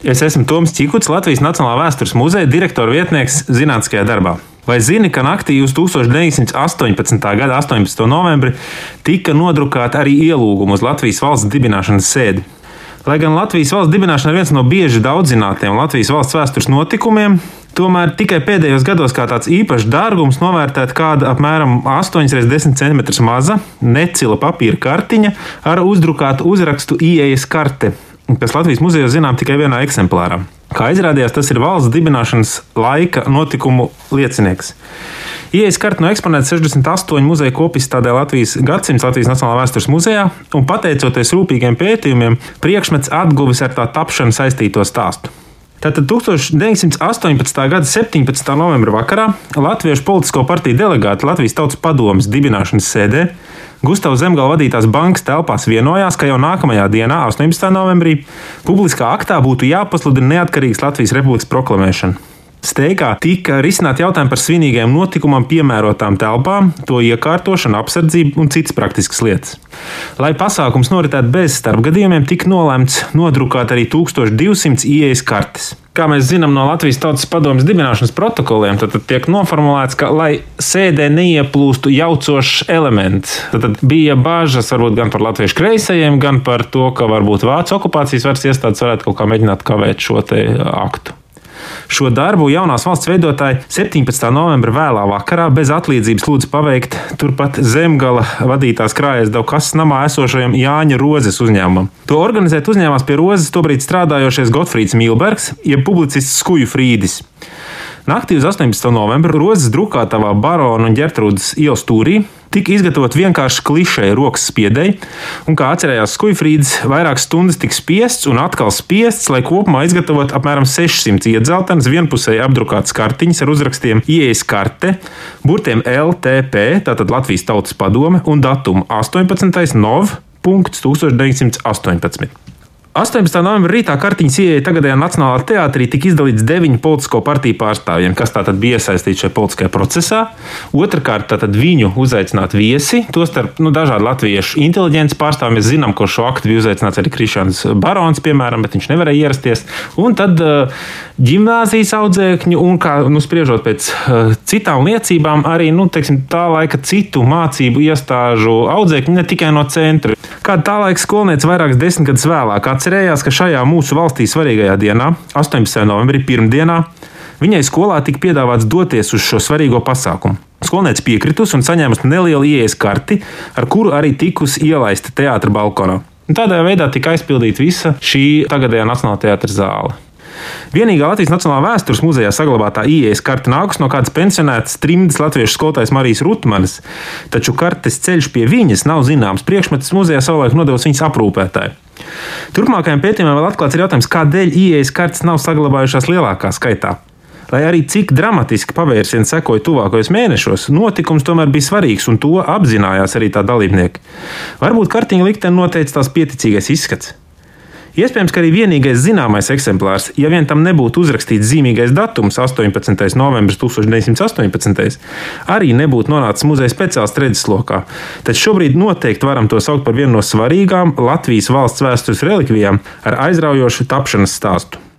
Es esmu Toms Čikuts, Latvijas Nacionālā vēstures muzeja direktora vietnieks zinātniskajā darbā. Vai zini, ka naktī uz 1918. gada 18. novembri tika nodrukāta arī ielūguma uz Latvijas valsts dibināšanas sēdi? Lai gan Latvijas valsts dibināšana ir viens no bieži daudzinātiem Latvijas valsts vēstures notikumiem, tomēr tikai pēdējos gados kā tāds īpašs dārgums novērtēt kāda apmēram 8x10 cm maza, necila papīra kartiņa ar uzdrukātu uzrakstu ieejas karte kas Latvijas muzejā zinām tikai vienā eksemplārā. Kā izrādījās, tas ir valsts dibināšanas laika notikumu liecinieks. Ielas karta no eksponēta 68 muzeja kopizstādē Latvijas gadsimta Latvijas Nacionālā vēstures muzejā, un pateicoties rūpīgiem pētījumiem, priekšmets atguvis ar tā tapšanu saistīto stāstu. Tātad 1918. gada 17. novembra vakarā Latviešu politisko partiju delegāti Latvijas Tautas padomas dibināšanas sēdē Gustavs Zemgala vadītās bankas telpās vienojās, ka jau nākamajā dienā, 18. novembrī, publiskā aktā būtu jāpasludina neatkarīgas Latvijas Republikas proklamēšana. Steigā tika risināti jautājumi par svinīgiem notikumam, piemērotām telpām, to iekārtošanu, apsardzību un citas praktiskas lietas. Lai pasākums noritētu bez starpgadījumiem, tika nolēmts nodrukāt arī 1200 ieejas kartes. Kā mēs zinām no Latvijas Tautas Padomes dibināšanas protokoliem, tad, tad tiek noformulēts, ka, lai sēdē neieplūstu jaucošs elements, tad, tad bija bažas varbūt gan par latviešu kreisajiem, gan par to, ka varbūt vācu okupācijas varas iestādes varētu kaut kā mēģināt kavēt šo aktu. Šo darbu jaunās valsts veidotāji 17. novembra vēlā vakarā bez atlīdzības lūdza paveikt turpat Zemgala vadītās krājas Daukas namā esošajam Jāņa Rozes uzņēmumam. To organizēt uzņēmās pie Rozes tobrīd strādājošais Gotfrīds Milbergs, jeb publicists Skuju Frīdis. Naktī uz 18. novembra Rozes drukātavā Barona un Gertrūdas ielas stūrī tika izgatavot vienkārši klišeja rokas spiedēji, un, kā atcerējās Skujfrīds, vairākas stundas tika spiests un atkal spiests, lai kopumā izgatavotu apmēram 600 iedzeltenas, vienpusēji apdrukātas kartiņas ar uzrakstiem Ielas karte, burtiem LTP, tātad Latvijas Tautas padome, un datumu 18. nov. 1918. 18. novembrī rītā kartiņas ieeja tagadējā Nacionālajā teātrī tika izdalīts deviņu politisko partiju pārstāvjiem, kas tātad bija iesaistīti šajā politiskajā procesā. Otrakārt, tātad viņu uzaicināt viesi, tostarp nu, dažādu latviešu inteliģences pārstāvjiem. Mēs zinām, ka šo aktu bija uzaicināts arī Krišāns Barons, piemēram, bet viņš nevarēja ierasties. Un tad ģimnāzijas audzēkņu un, kā nu, spriežot pēc citām liecībām, arī nu, teiksim, tā laika citu mācību iestāžu audzēkņi ne tikai no centra. Kāda tā laika skolniece vairākas desmitgadus vēlāk atcerējās, ka šajā mūsu valstī svarīgajā dienā, 18. novembrī, pirmdienā, viņai skolā tika piedāvāts doties uz šo svarīgo pasākumu. Skolniece piekritusi un saņēmusi nelielu ieejas karti, ar kuru arī tikusi ielaista teātra balkonā. Tādā veidā tika aizpildīta visa šī tagadējā Nacionālā teātra zāle. Vienīgā Latvijas Nacionālā vēstures muzejā saglabātā ieejas karte nākus no kādas pensionētas trimdas latviešu skolotājas Marijas Rutmanas, taču kartes ceļš pie viņas nav zināms. Priekšmetis muzejā savulaik nodevis viņas aprūpētāji. Turpmākajiem pētījumiem vēl atklāts jautājums, kādēļ ieejas kartes nav saglabājušās lielākā skaitā. Lai arī cik dramatiski pavērsieni sekoja tuvākajos mēnešos, notikums tomēr bija svarīgs, un to apzinājās arī tā dalībnieki. Varbūt kartiņa likteni noteica tās pieticīgais izskats. Iespējams, ka arī vienīgais zināmais eksemplārs, ja vien tam nebūtu uzrakstīts zīmīgais datums, 18. novembris 1918, arī nebūtu nonācis muzeja speciāls redzeslokā. Taču šobrīd noteikti varam to saukt par vienu no svarīgām Latvijas valsts vēstures relikvijām ar aizraujošu tapšanas stāstu.